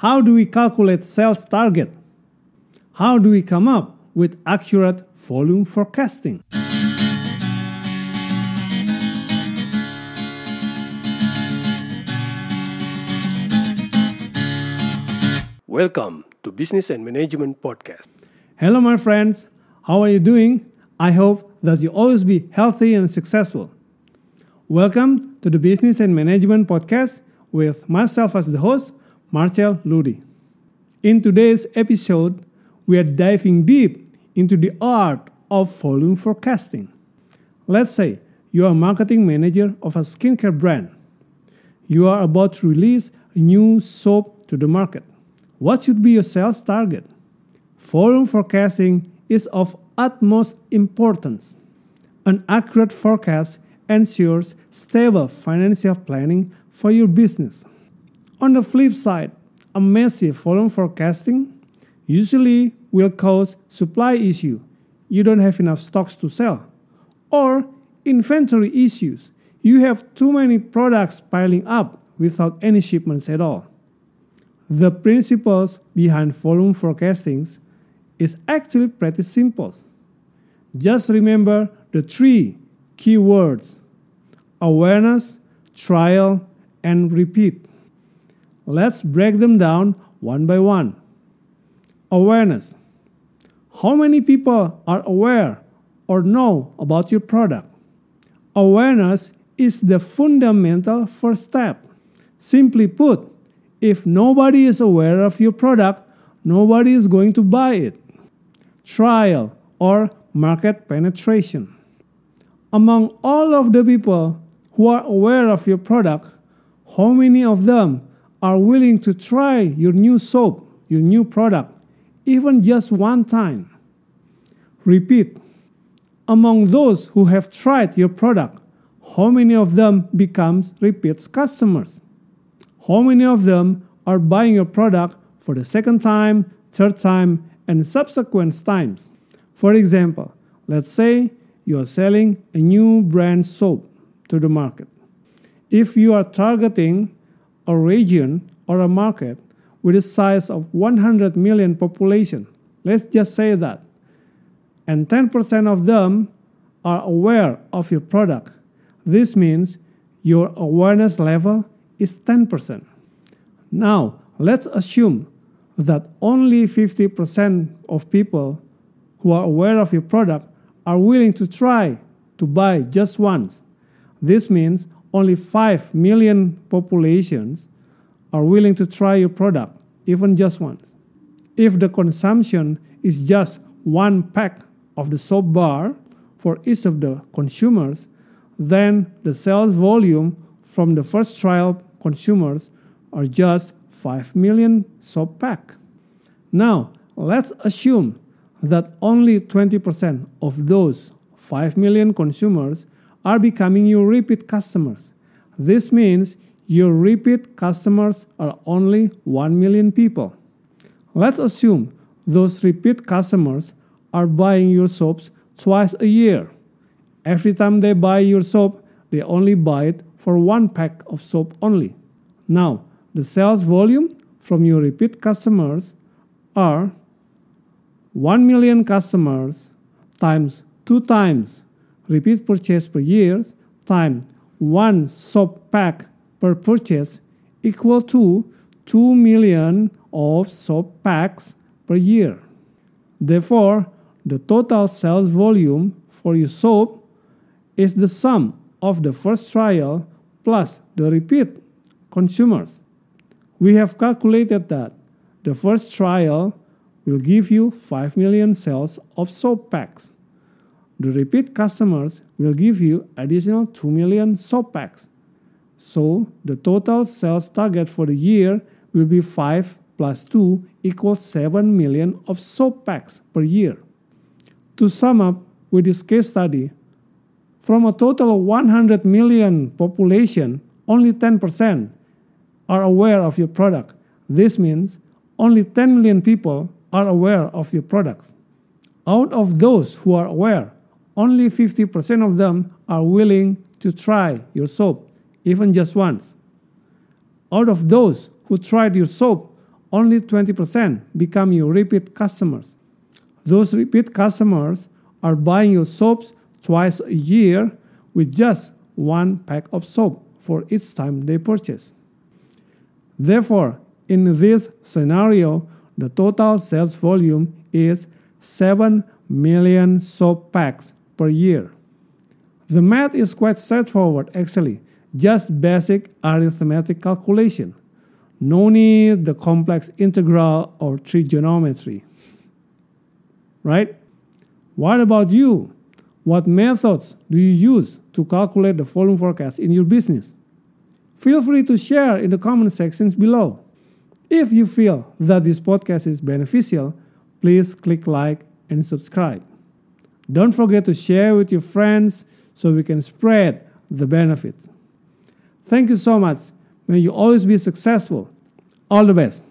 How do we calculate sales target? How do we come up with accurate volume forecasting? Welcome to Business and Management Podcast. Hello, my friends. How are you doing? I hope that you always be healthy and successful. Welcome to the Business and Management Podcast with myself as the host, Marchell Ludy. In today's episode, we are diving deep into the art of volume forecasting. Let's say you are a marketing manager of a skincare brand. You are about to release a new soap to the market. What should be your sales target? Volume forecasting is of utmost importance. An accurate forecast ensures stable financial planning for your business. On the flip side, a massive volume forecasting usually will cause supply issue. You don't have enough stocks to sell. Or inventory issues. You have too many products piling up without any shipments at all. The principles behind volume forecasting is actually pretty simple. Just remember the three key words awareness, trial, and repeat. Let's break them down one by one. Awareness. How many people are aware or know about your product? Awareness is the fundamental first step. Simply put, if nobody is aware of your product, nobody is going to buy it. Trial or market penetration. Among all of the people who are aware of your product, how many of them are willing to try your new soap, your new product, even just one time? Repeat. Among those who have tried your product, how many of them becomes repeat customers? How many of them are buying your product for the second time, third time, and subsequent times? For example, let's say you are selling a new brand soap to the market. If you are targeting a region or a market with a size of 100 million population, let's just say that, and 10% of them are aware of your product, this means your awareness level is 10%. Now, let's assume that only 50% of people who are aware of your product are willing to try to buy just once. This means only 5 million populations are willing to try your product, even just once. If the consumption is just one pack of the soap bar for each of the consumers, then the sales volume from the first trial consumers are just 5 million soap pack. Now, let's assume that only 20% of those 5 million consumers are becoming your repeat customers. This means your repeat customers are only 1 million people. Let's assume those repeat customers are buying your soaps twice a year. Every time they buy your soap, they only buy it for one pack of soap only. Now, the sales volume from your repeat customers are 1 million customers times 2 times repeat purchase per year times 1 soap pack per purchase equal to 2 million of soap packs per year. Therefore, the total sales volume for your soap is the sum of the first trial plus the repeat consumers. We have calculated that the first trial will give you 5 million sales of soap packs. The repeat customers will give you additional 2 million soap packs. So the total sales target for the year will be 5 plus 2 equals 7 million of soap packs per year. To sum up with this case study, from a total of 100 million population, only 10% are aware of your product. This means only 10 million people are aware of your products. Out of those who are aware, only 50% of them are willing to try your soap, even just once. Out of those who tried your soap, only 20% become your repeat customers. Those repeat customers are buying your soaps twice a year with just one pack of soap for each time they purchase. Therefore, in this scenario, the total sales volume is 7 million soap packs per year. The math is quite straightforward actually, just basic arithmetic calculation. No need the complex integral or trigonometry. Right? What about you? What methods do you use to calculate the volume forecast in your business? Feel free to share in the comment sections below. If you feel that this podcast is beneficial, please click like and subscribe. Don't forget to share with your friends so we can spread the benefits. Thank you so much. May you always be successful. All the best.